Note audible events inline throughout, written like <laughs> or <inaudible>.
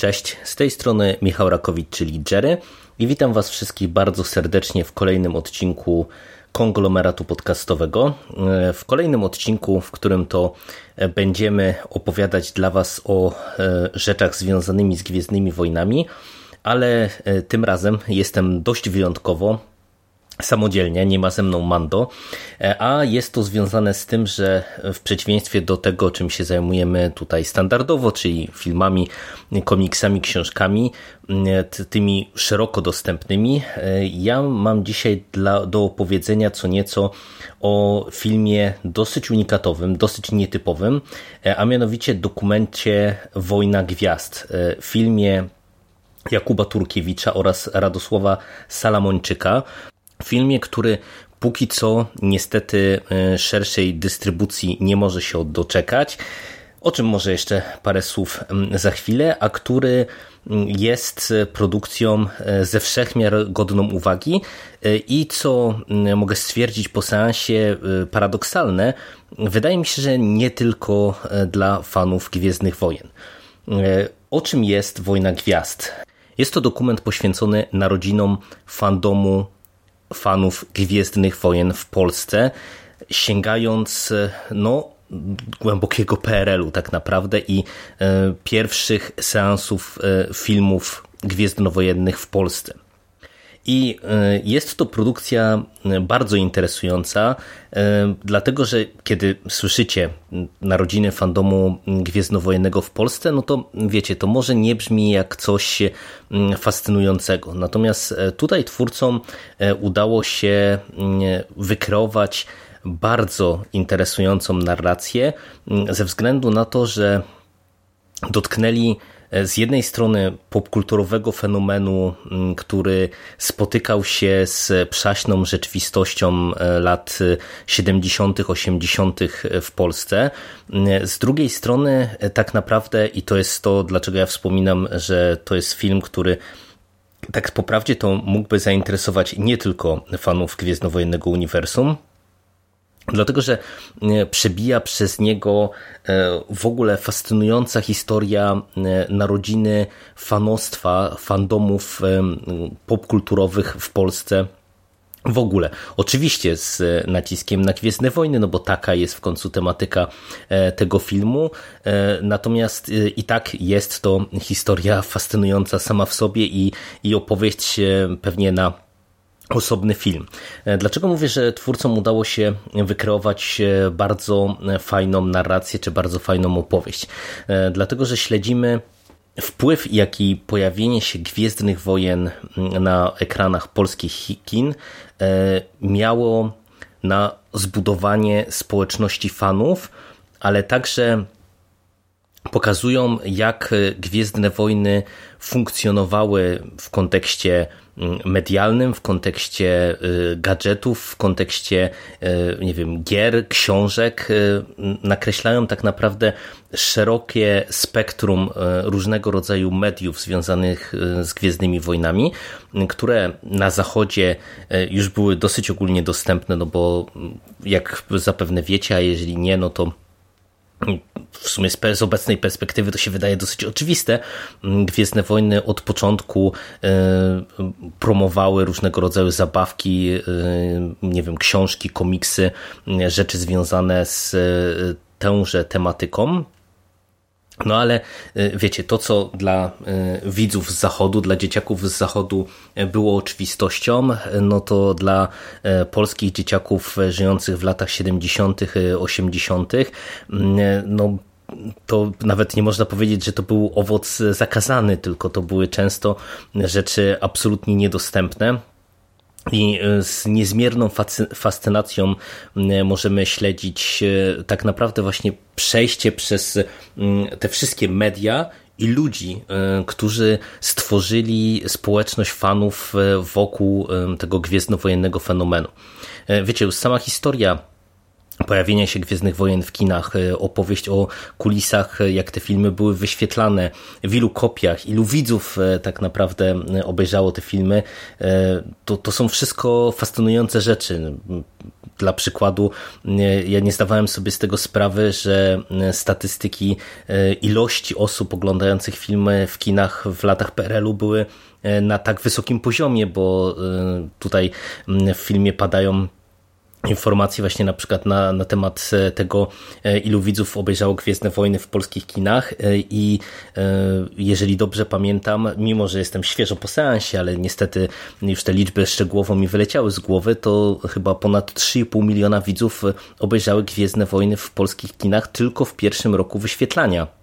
Cześć, z tej strony Michał Rakowicz, czyli Jerry i witam Was wszystkich bardzo serdecznie w kolejnym odcinku konglomeratu podcastowego. W kolejnym odcinku, w którym to będziemy opowiadać dla Was o e, rzeczach związanymi z Gwiezdnymi Wojnami, ale e, tym razem jestem dość wyjątkowo, samodzielnie, nie ma ze mną Mando, e, a jest to związane z tym, że w przeciwieństwie do tego, czym się zajmujemy tutaj standardowo, czyli filmami, komiksami, książkami, tymi szeroko dostępnymi, e, ja mam dzisiaj dla, do opowiedzenia co nieco o filmie dosyć unikatowym, dosyć nietypowym, e, a mianowicie dokumencie Wojna Gwiazd, filmie Jakuba Turkiewicza oraz Radosława Salamończyka, filmie, który póki co niestety e, szerszej dystrybucji nie może się doczekać, o czym może jeszcze parę słów za chwilę, a który jest produkcją e, ze wszechmiar godną uwagi e, i co mogę stwierdzić po seansie paradoksalne, wydaje mi się, że nie tylko dla fanów Gwiezdnych Wojen. O czym jest Wojna Gwiazd? Jest to dokument poświęcony narodzinom fandomu fanów Gwiezdnych Wojen w Polsce, sięgając no, głębokiego PRL-u tak naprawdę i e, pierwszych seansów e, filmów gwiezdnowojennych w Polsce. I e, jest to produkcja bardzo interesująca, dlatego że kiedy słyszycie narodziny fandomu Gwiezdnowojennego w Polsce, no to wiecie, to może nie brzmi jak coś fascynującego. Natomiast e, tutaj twórcom e, udało się wykreować bardzo interesującą narrację ze względu na to, że dotknęli E, z jednej strony popkulturowego fenomenu, mm, który spotykał się z przaśną rzeczywistością e, lat 70., 80. w Polsce. Mm, z drugiej strony, e, tak naprawdę, i to jest to, dlaczego ja wspominam, że to jest film, który tak po prawdzie to mógłby zainteresować nie tylko fanów Gwiezdnowojennego Uniwersum, Dlatego, że e, przebija przez niego e, w ogóle fascynująca historia e, narodziny fanostwa, fandomów popkulturowych w Polsce. W ogóle, oczywiście z naciskiem na Gwiezdne Wojny, no bo taka jest w końcu tematyka tego filmu. Natomiast i tak jest to historia fascynująca sama w sobie i, i opowieść pewnie na osobny film. E, dlaczego mówię, że twórcom udało się wykreować e, bardzo fajną narrację, czy bardzo fajną opowieść? E, dlatego, że śledzimy wpływ, jaki pojawienie się Gwiezdnych Wojen na ekranach polskich kin miało na zbudowanie społeczności fanów, ale także pokazują, jak Gwiezdne Wojny funkcjonowały w kontekście medialnym, w kontekście y, gadżetów, w kontekście, y, nie wiem, gier, książek, y, nakreślają tak naprawdę szerokie spektrum różnego rodzaju mediów związanych z Gwiezdnymi Wojnami, które na zachodzie już były dosyć ogólnie dostępne, no bo jak zapewne wiecie, a jeżeli nie, no to w sumie z obecnej perspektywy to się wydaje dosyć oczywiste. Mm, Gwiezdne Wojny od początku e, promowały różnego rodzaju zabawki, e, nie wiem, książki, komiksy, rzeczy związane z e, tęże tematyką. No ale y, wiecie, to co dla y, widzów z zachodu, dla dzieciaków z zachodu y, było oczywistością, no to dla polskich dzieciaków żyjących w latach 70., 80., no to nawet nie można powiedzieć, że to był owoc zakazany, tylko to były często rzeczy absolutnie niedostępne I z niezmierną fascynacją możemy śledzić tak naprawdę właśnie przejście przez te wszystkie media i ludzi, którzy stworzyli społeczność fanów wokół tego gwiezdnowojennego fenomenu. Wiecie, już sama historia pojawienia się Gwiezdnych Wojen w kinach, e, opowieść o kulisach, e, jak te filmy były wyświetlane, w ilu kopiach, ilu widzów e, tak naprawdę obejrzało te filmy, to, to są wszystko fascynujące rzeczy. Dla przykładu, ja nie zdawałem sobie z tego sprawy, że statystyki ilości osób oglądających filmy w kinach w latach PRL-u były na tak wysokim poziomie, bo tutaj w filmie padają informacje właśnie na przykład na, na temat e, tego, e, ilu widzów obejrzało Gwiezdne Wojny w polskich kinach e, i jeżeli dobrze pamiętam, mimo że jestem świeżo po seansie, ale niestety już te liczby szczegółowo mi wyleciały z głowy, to chyba ponad 3,5 miliona widzów obejrzały Gwiezdne Wojny w polskich kinach tylko w pierwszym roku wyświetlania.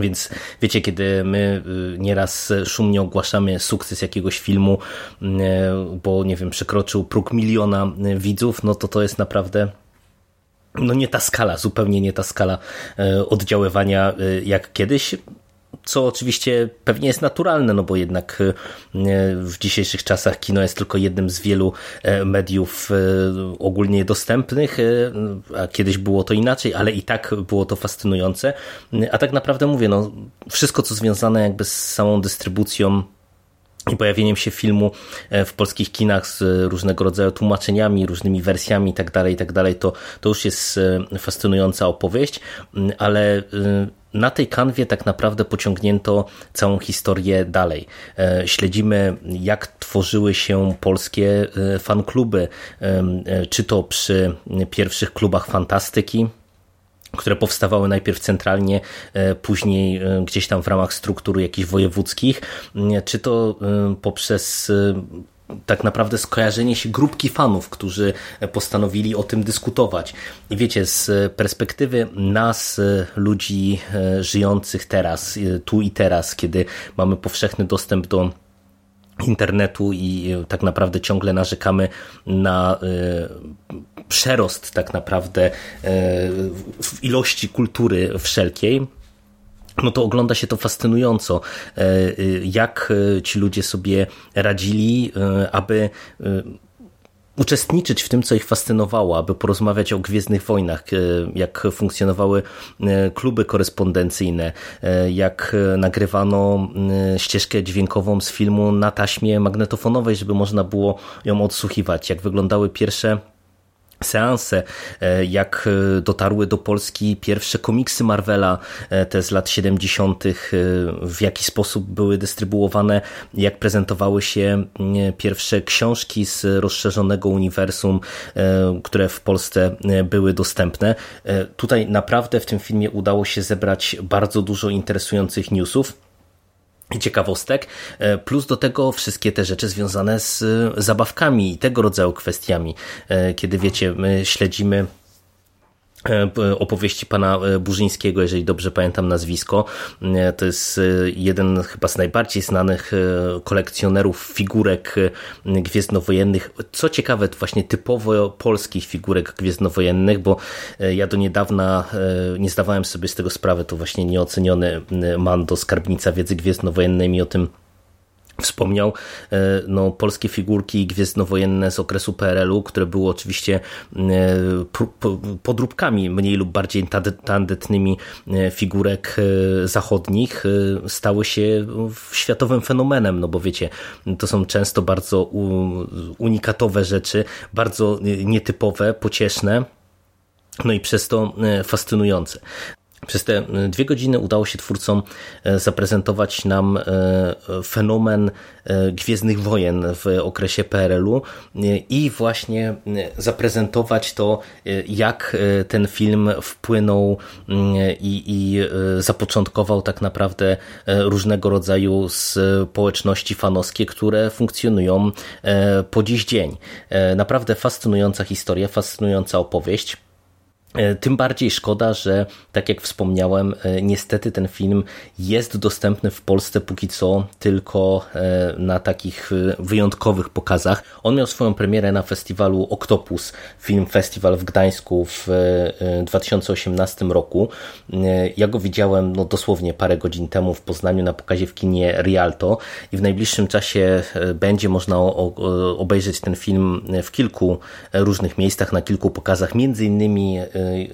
Więc wiecie, kiedy my y, nieraz szumnie ogłaszamy sukces jakiegoś filmu, y, bo nie wiem, przekroczył próg miliona y, widzów, no to to jest naprawdę no nie ta skala, zupełnie nie ta skala oddziaływania jak kiedyś co oczywiście pewnie jest naturalne, no bo jednak e, w dzisiejszych czasach kino jest tylko jednym z wielu e, mediów e, ogólnie dostępnych, a kiedyś było to inaczej, ale i tak było to fascynujące. A tak naprawdę mówię, no, wszystko co związane jakby z samą dystrybucją i pojawieniem się filmu w polskich kinach z różnego rodzaju tłumaczeniami, różnymi wersjami itd., tak itd., tak to, to już jest fascynująca opowieść, ale na tej kanwie tak naprawdę pociągnięto całą historię dalej. E, śledzimy, jak tworzyły się polskie e, fankluby, e, czy to przy pierwszych klubach fantastyki, które powstawały najpierw centralnie, później gdzieś tam w ramach struktur jakichś wojewódzkich, czy to poprzez tak naprawdę skojarzenie się grupki fanów, którzy postanowili o tym dyskutować. I wiecie, z perspektywy nas, ludzi e, żyjących teraz, e, tu i teraz, kiedy mamy powszechny dostęp do internetu i e, tak naprawdę ciągle narzekamy na przerost tak naprawdę w ilości kultury wszelkiej, no to ogląda się to fascynująco, e, e, jak e, ci ludzie sobie radzili, aby uczestniczyć w tym, co ich fascynowało, aby porozmawiać o Gwiezdnych Wojnach, jak funkcjonowały kluby korespondencyjne, jak nagrywano ścieżkę dźwiękową z filmu na taśmie magnetofonowej, żeby można było ją odsłuchiwać, jak wyglądały pierwsze seanse, e, jak e, dotarły do Polski pierwsze komiksy Marvela, e, te z lat 70., w jaki sposób były dystrybuowane, jak prezentowały się pierwsze książki z rozszerzonego uniwersum, które w Polsce były dostępne. Tutaj naprawdę w tym filmie udało się zebrać bardzo dużo interesujących newsów ciekawostek, e, plus do tego wszystkie te rzeczy związane z e, zabawkami i tego rodzaju kwestiami. E, kiedy wiecie, my śledzimy opowieści pana e, Burzyńskiego, jeżeli dobrze pamiętam nazwisko. E, to jest jeden chyba z najbardziej znanych kolekcjonerów figurek gwiezdnowojennych. Co ciekawe, właśnie typowo polskich figurek gwiezdnowojennych, bo ja do niedawna nie zdawałem sobie z tego sprawy, to właśnie nieoceniony Mando, skarbnica wiedzy gwiezdnowojennej mi o tym wspomniał, e, no, polskie figurki gwiezdnowojenne z okresu PRL-u, które były oczywiście e, podróbkami mniej lub bardziej tandetnymi e, figurek zachodnich, stały się światowym fenomenem, no bo wiecie, to są często bardzo unikatowe rzeczy, bardzo nietypowe, pocieszne, no i przez to fascynujące. Przez te e, dwie godziny udało się twórcom e, zaprezentować nam e, fenomen Gwiezdnych Wojen w okresie PRL-u i właśnie zaprezentować to, jak ten film wpłynął i, i zapoczątkował tak naprawdę różnego rodzaju społeczności fanowskie, które funkcjonują po dziś dzień. Naprawdę fascynująca historia, fascynująca opowieść. E, tym bardziej szkoda, że tak jak wspomniałem, e, niestety ten film jest dostępny w Polsce póki co tylko e, na takich wyjątkowych pokazach. On miał swoją premierę na festiwalu Octopus Film Festival w Gdańsku w 2018 roku. Ja go widziałem no, dosłownie parę godzin temu w Poznaniu na pokazie w kinie Rialto i w najbliższym czasie będzie można obejrzeć ten film w kilku różnych miejscach, na kilku pokazach, między innymi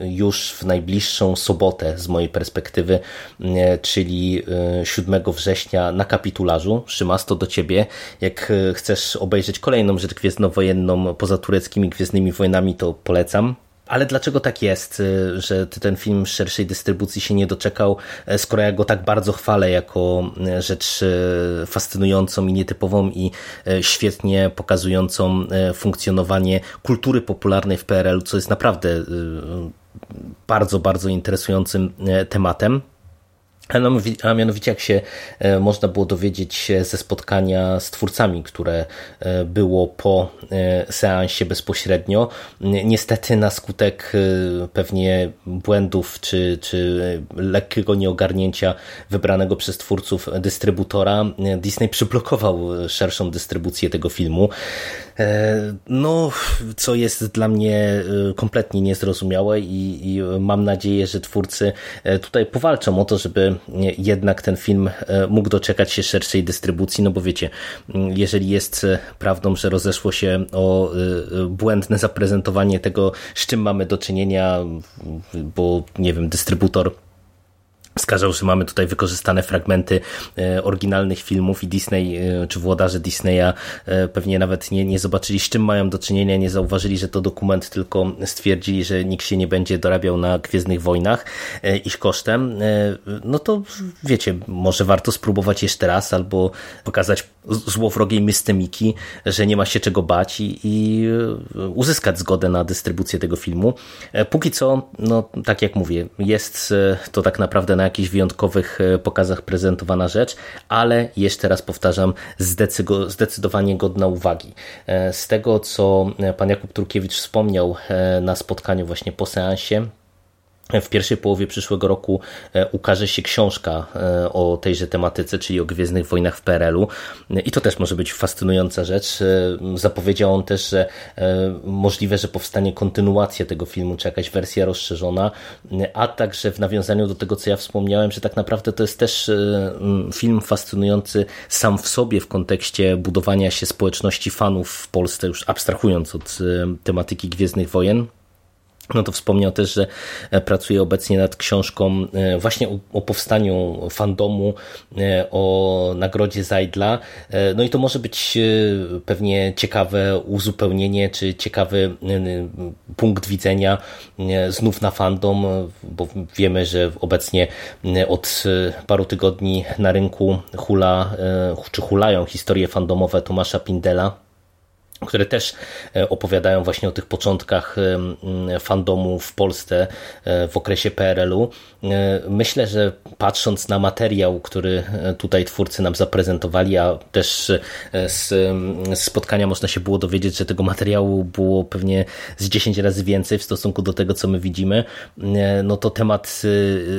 już w najbliższą sobotę z mojej perspektywy, e, czyli 7 e, września na kapitularzu. Szymas, to do ciebie. Jak chcesz obejrzeć kolejną rzecz gwiezdnowojenną poza tureckimi Gwiezdnymi Wojnami, to polecam. Ale dlaczego tak jest, że ten film szerszej dystrybucji się nie doczekał, skoro ja go tak bardzo chwalę jako rzecz fascynującą i nietypową i świetnie pokazującą funkcjonowanie kultury popularnej w PRL, co jest naprawdę bardzo, bardzo interesującym tematem. A mianowicie, jak się e, można było dowiedzieć ze spotkania z twórcami, które e, było po seansie bezpośrednio, niestety na skutek pewnie błędów czy, czy lekkiego nieogarnięcia wybranego przez twórców dystrybutora, Disney przyblokował szerszą dystrybucję tego filmu. E, no, co jest dla mnie e, kompletnie niezrozumiałe i, i, mam nadzieję, że twórcy e, tutaj powalczą o to, żeby jednak ten film mógł doczekać się szerszej dystrybucji, no bo wiecie, jeżeli jest prawdą, że rozeszło się o błędne zaprezentowanie tego, z czym mamy do czynienia, bo nie wiem, dystrybutor wskazał, że mamy tutaj wykorzystane fragmenty e, oryginalnych filmów i Disney, e, czy włodarze Disneya e, pewnie nawet nie, nie zobaczyli, z czym mają do czynienia, nie zauważyli, że to dokument, tylko stwierdzili, że nikt się nie będzie dorabiał na Gwiezdnych Wojnach ich kosztem, no to wiecie, może warto spróbować jeszcze raz albo pokazać złowrogiej mystemiki, że nie ma się czego bać i, i uzyskać zgodę na dystrybucję tego filmu. Póki co, no tak jak mówię, jest to tak naprawdę na jakichś wyjątkowych e, pokazach prezentowana rzecz, ale jeszcze raz powtarzam, zdecydowanie godna uwagi. E, z tego, co pan Jakub Turkiewicz wspomniał e, na spotkaniu właśnie po seansie, w pierwszej połowie przyszłego roku e, ukaże się książka e, o tejże tematyce, czyli o Gwiezdnych Wojnach w PRL-u i to też może być fascynująca rzecz. E, zapowiedział on też, że możliwe, że powstanie kontynuacja tego filmu, czy jakaś wersja rozszerzona, a także w nawiązaniu do tego, co ja wspomniałem, że tak naprawdę to jest też film fascynujący sam w sobie w kontekście budowania się społeczności fanów w Polsce, już abstrahując od tematyki Gwiezdnych Wojen no to wspomniał też, że e, pracuje obecnie nad książką e, właśnie o, o, powstaniu fandomu, e, o nagrodzie Zajdla. No i to może być pewnie ciekawe uzupełnienie, czy ciekawy punkt widzenia znów na fandom, bo wiemy, że obecnie od paru tygodni na rynku hula, czy hulają historie fandomowe Tomasza Pindela które też e, opowiadają właśnie o tych początkach e, fandomu w Polsce e, w okresie PRL-u. Myślę, że patrząc na materiał, który tutaj twórcy nam zaprezentowali, a też z spotkania można się było dowiedzieć, że tego materiału było pewnie z 10 razy więcej w stosunku do tego, co my widzimy, no to temat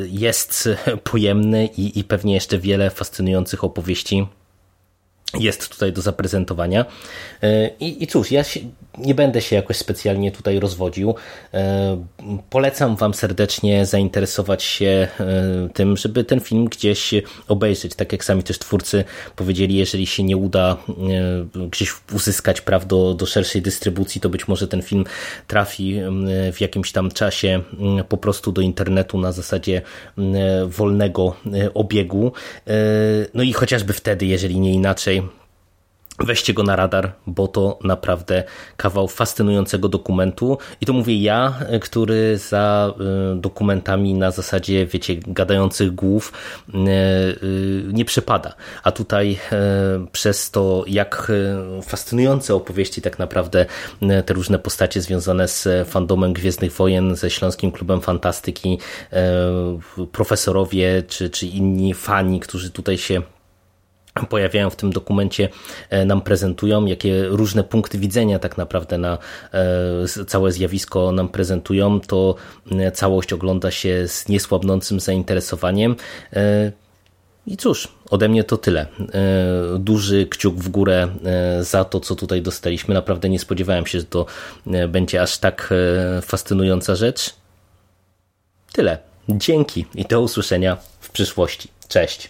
jest <laughs> pojemny i, i pewnie jeszcze wiele fascynujących opowieści jest tutaj do zaprezentowania. E, I, I cóż, ja się, nie będę się jakoś specjalnie tutaj rozwodził. E, polecam Wam serdecznie zainteresować się e, tym, żeby ten film gdzieś obejrzeć. Tak jak sami też twórcy powiedzieli, jeżeli się nie uda gdzieś uzyskać praw do, do szerszej dystrybucji, to być może ten film trafi w jakimś tam czasie po prostu do internetu na zasadzie wolnego obiegu. No i chociażby wtedy, jeżeli nie inaczej, Weźcie go na radar, bo to naprawdę kawał fascynującego dokumentu. I to mówię ja, który za y, dokumentami na zasadzie, wiecie, gadających głów y, nie przypada. A tutaj przez to, jak fascynujące opowieści tak naprawdę te różne postacie związane z fandomem Gwiezdnych Wojen, ze Śląskim Klubem Fantastyki, profesorowie czy, czy inni fani, którzy tutaj się pojawiają w tym dokumencie, e, nam prezentują, jakie różne punkty widzenia tak naprawdę na e, całe zjawisko nam prezentują, to e, całość ogląda się z niesłabnącym zainteresowaniem. I cóż, ode mnie to tyle. Duży kciuk w górę za to, co tutaj dostaliśmy. Naprawdę nie spodziewałem się, że to będzie aż tak fascynująca rzecz. Tyle. Dzięki i do usłyszenia w przyszłości. Cześć.